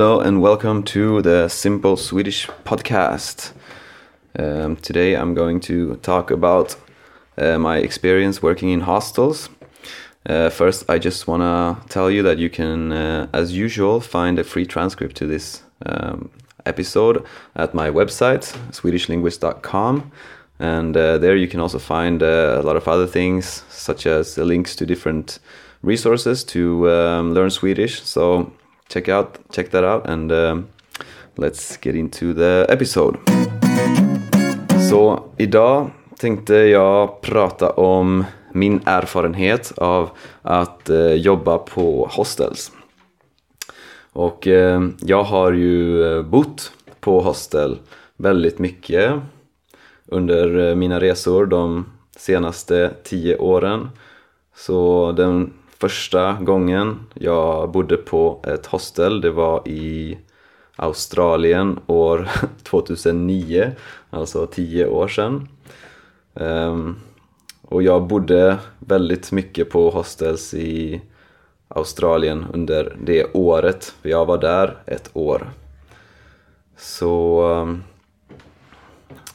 Hello and welcome to the Simple Swedish podcast. Um, today I'm going to talk about uh, my experience working in hostels. Uh, first, I just want to tell you that you can, uh, as usual, find a free transcript to this um, episode at my website, swedishlinguist.com. And uh, there you can also find uh, a lot of other things, such as links to different resources to um, learn Swedish. So check out check that out and uh, let's get into the episode. Så idag tänkte jag prata om min erfarenhet av att eh, jobba på hostels. Och eh, jag har ju eh, bott på hostel väldigt mycket under eh, mina resor de senaste tio åren. Så den första gången jag bodde på ett hostel, det var i Australien år 2009, alltså tio år sedan. Ehm, och jag bodde väldigt mycket på hostels i Australien under det året, för jag var där ett år. Så ehm,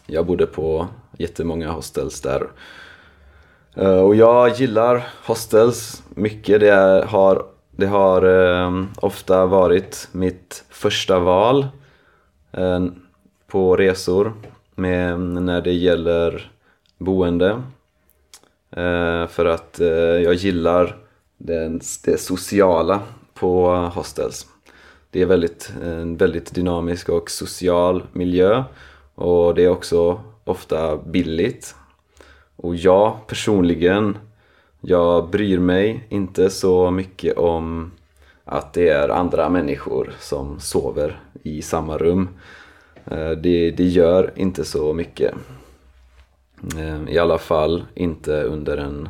jag bodde på jättemånga hostels där. Eh, och jag gillar hostels mycket. Det har, det har ehm, ofta varit mitt första val eh, på resor med, när det gäller boende. Eh, för att jag gillar det, det sociala på hostels. Det är väldigt, en väldigt dynamisk och social miljö och det är också ofta billigt. Och jag personligen, jag bryr mig inte så mycket om att det är andra människor som sover i samma rum. Eh, det, det gör inte så mycket. Eh, I alla fall inte under en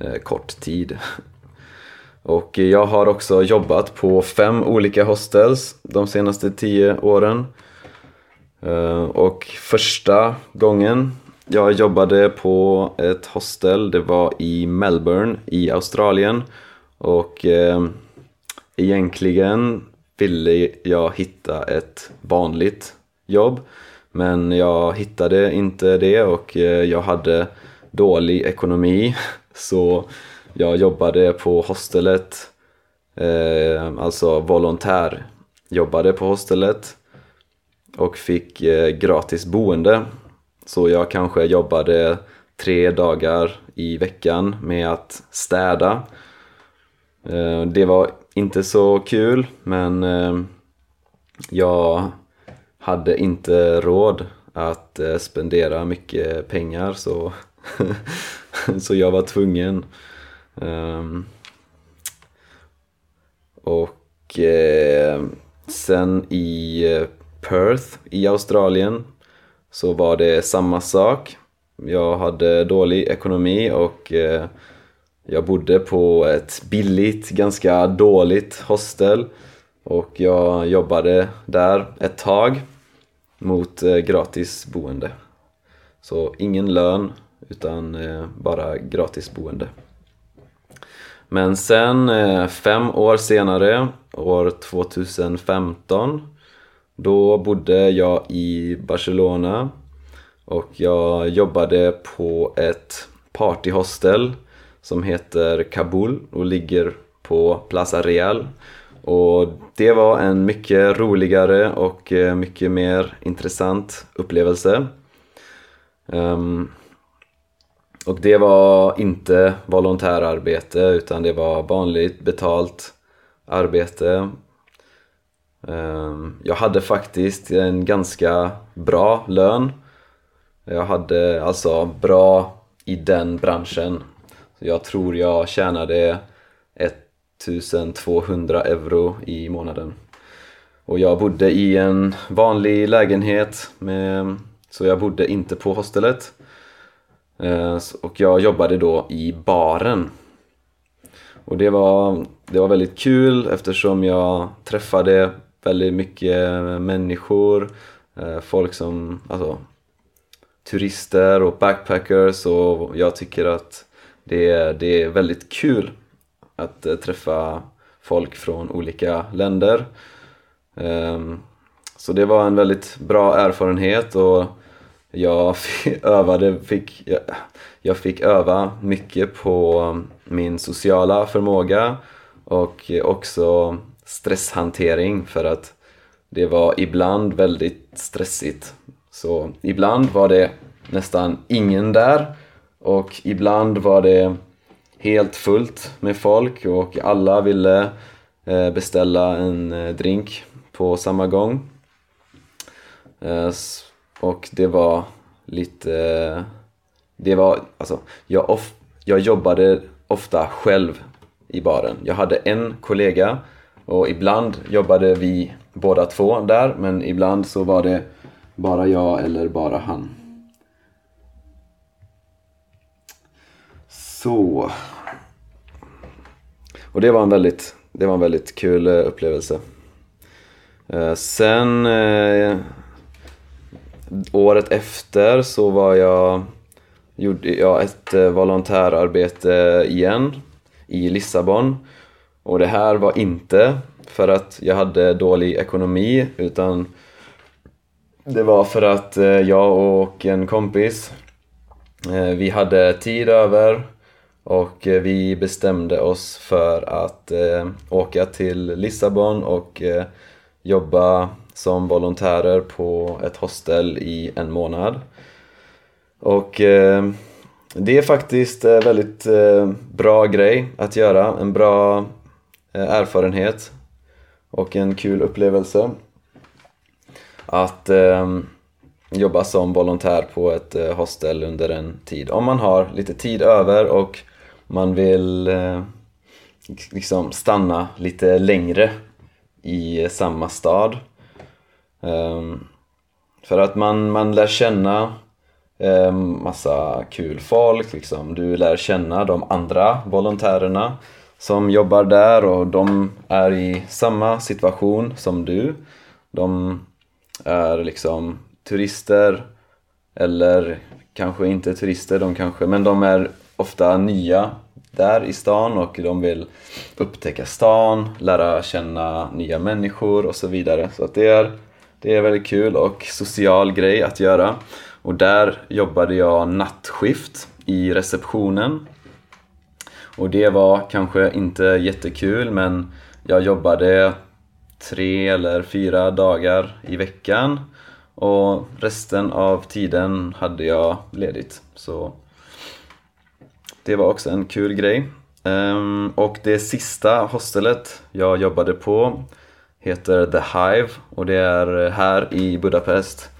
eh, kort tid. Och jag har också jobbat på fem olika hostels de senaste tio åren. Och första gången jag jobbade på ett hostel, det var i Melbourne i Australien. Och eh, egentligen ville jag hitta ett vanligt jobb. Men jag hittade inte det och eh, jag hade dålig ekonomi. Så jag jobbade på hostelet, eh, alltså volontär jobbade på hostelet och fick eh, gratis boende. Så jag kanske jobbade tre dagar i veckan med att städa. Eh, det var inte så kul men eh, jag hade inte råd att eh, spendera mycket pengar så, så jag var tvungen. Ehm, och sen i Perth i Australien så var det samma sak. Jag hade dålig ekonomi och eh, jag bodde på ett billigt, ganska dåligt hostel och jag jobbade där ett tag mot eh, gratis boende. Så ingen lön utan eh, bara gratis boende. Men sen eh, fem år senare, år 2015 då bodde jag i Barcelona och jag jobbade på ett partyhostel som heter Kabul och ligger på Plaza Real. Och det var en mycket roligare och eh, mycket mer intressant upplevelse. Um, och det var inte volontärarbete utan det var vanligt betalt arbete Ehm, jag hade faktiskt en ganska bra lön. Jag hade alltså bra i den branschen. Jag tror jag tjänade 1200 euro i månaden. Och jag bodde i en vanlig lägenhet, med, så jag bodde inte på hostelet. Ehm, och jag jobbade då i baren. Och det var, det var väldigt kul eftersom jag träffade väldigt mycket människor, eh, folk som, alltså turister och backpackers och jag tycker att det är, det är väldigt kul att eh, träffa folk från olika länder. Ehm, så det var en väldigt bra erfarenhet och jag övade, fick, jag, jag fick öva mycket på min sociala förmåga och också stresshantering för att det var ibland väldigt stressigt. Så ibland var det nästan ingen där och ibland var det helt fullt med folk och alla ville eh, beställa en eh, drink på samma gång. Eh, och det var lite... Det var, alltså, jag, of, jag jobbade ofta själv i baren. Jag hade en kollega och ibland jobbade vi båda två där men ibland så var det bara jag eller bara han. Så. Och det var en väldigt, det var en väldigt kul eh, upplevelse. Eh, sen eh, året efter så var jag, gjorde jag ett volontärarbete igen i Lissabon. Och det här var inte för att jag hade dålig ekonomi utan det var för att eh, jag och en kompis eh, vi hade tid över och eh, vi bestämde oss för att åka till Lissabon och jobba som volontärer på ett hostel i en månad. Och det är faktiskt en väldigt bra grej att göra, en bra Eh, erfarenhet och en kul upplevelse. Att ehm, jobba som volontär på ett eh, hostel under en tid. Om man har lite tid över och man vill eh, liksom stanna lite längre i samma stad. Ehm, för att man, man lär känna ehm, massa kul folk, liksom. du lär känna de andra volontärerna som jobbar där och de är i samma situation som du. De är liksom turister eller kanske inte turister, de kanske, men de är ofta nya där i stan och de vill upptäcka stan, lära känna nya människor och så vidare. Så att det är, det är väldigt kul och social grej att göra. Och där jobbade jag nattskift i receptionen. Och det var kanske inte jättekul men jag jobbade tre eller fyra dagar i veckan och resten av tiden hade jag ledigt. Så det var också en kul grej. Ehm, och det sista hostelet jag jobbade på heter The Hive och det är här i Budapest.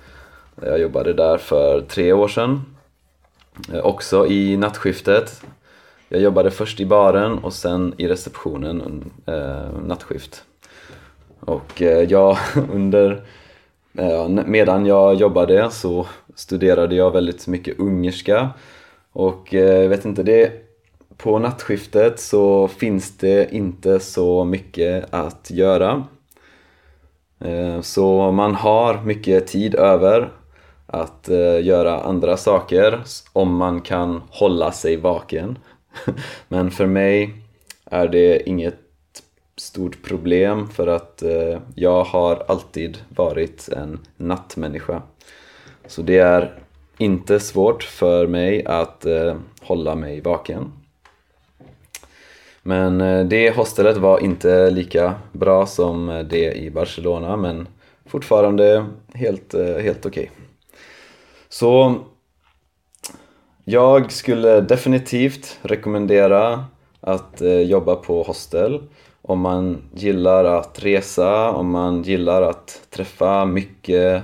Jag jobbade där för tre år sedan. Också i nattskiftet. Jag jobbade först i baren och sen i receptionen eh, nattskift. Och eh, jag under eh, medan jag jobbade så studerade jag väldigt mycket ungerska och eh, jag eh, vet inte, det på nattskiftet så finns det inte så mycket att göra. Eh, så man har mycket tid över att eh, göra andra saker om man kan hålla sig vaken. Men för mig är det inget stort problem för att eh, jag har alltid varit en nattmänniska. Så det är inte svårt för mig att eh, hålla mig vaken. Men eh, det hostelet var inte lika bra som det i Barcelona men fortfarande helt, eh, helt okej. Okay. Så jag skulle definitivt rekommendera att eh, jobba på hostel. Om man gillar att resa, om man gillar att träffa mycket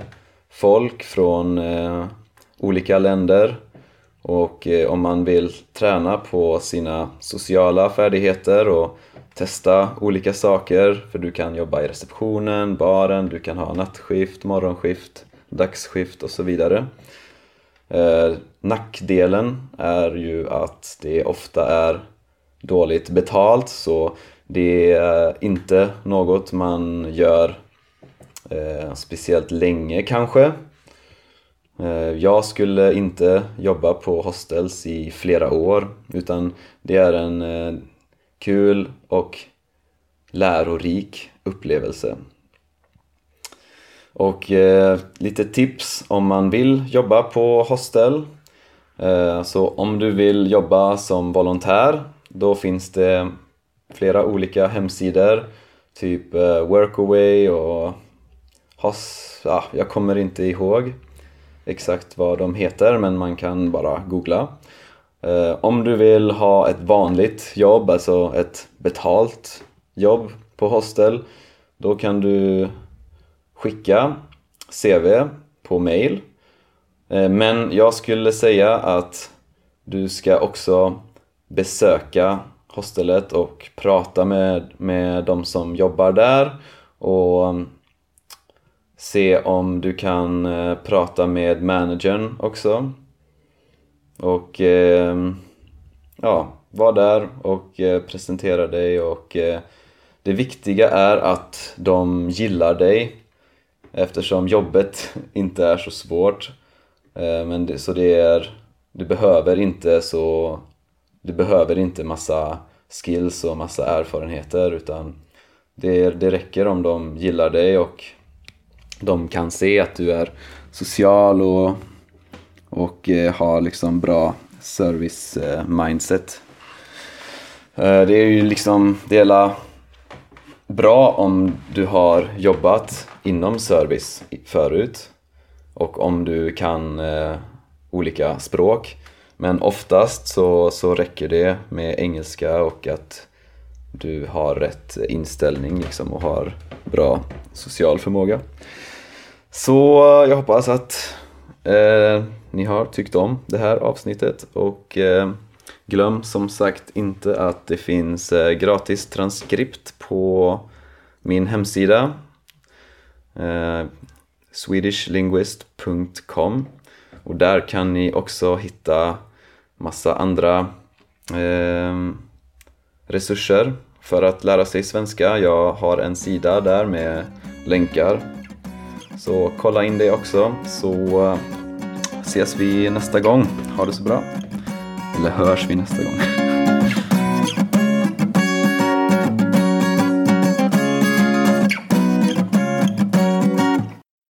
folk från eh, olika länder. Och eh, om man vill träna på sina sociala färdigheter och testa olika saker. För du kan jobba i receptionen, baren, du kan ha nattskift, morgonskift, dagsskift och så vidare. Eh, nackdelen är ju att det ofta är dåligt betalt så det är inte något man gör eh, speciellt länge kanske Eh, jag skulle inte jobba på hostels i flera år utan det är en eh, kul och lärorik upplevelse. Och eh, lite tips om man vill jobba på hostel. Eh, så om du vill jobba som volontär, då finns det flera olika hemsidor. Typ eh, Workaway och Hos... Ah, jag kommer inte ihåg exakt vad de heter men man kan bara googla. Eh, om du vill ha ett vanligt jobb, alltså ett betalt jobb på hostel, då kan du skicka CV på mail. Eh, men jag skulle säga att du ska också besöka hostelet och prata med, med de som jobbar där och mm, se om du kan eh, prata med managern också. Och eh, ja, var där och presentera dig och det viktiga är att de gillar dig eftersom jobbet inte är så svårt. Eh, men det, så det är, du behöver inte så du behöver inte massa skills och massa erfarenheter utan det, det räcker om de gillar dig och de kan se att du är social och, och eh, har liksom bra service-mindset. Eh, det är ju liksom, det är bra om du har jobbat inom service förut och om du kan eh, olika språk. Men oftast så, så räcker det med engelska och att du har rätt inställning liksom och har bra social förmåga. Så eh, jag hoppas att eh, ni har tyckt om det här avsnittet och eh, glöm som sagt inte att det finns eh, gratis transkript på min hemsida eh, swedishlinguist.com och där kan ni också hitta massa andra eh, resurser för att lära sig svenska. Jag har en sida där med länkar. Så kolla in det också så eh, ses vi nästa gång. Ha det så bra. Eller hörs vi nästa gång.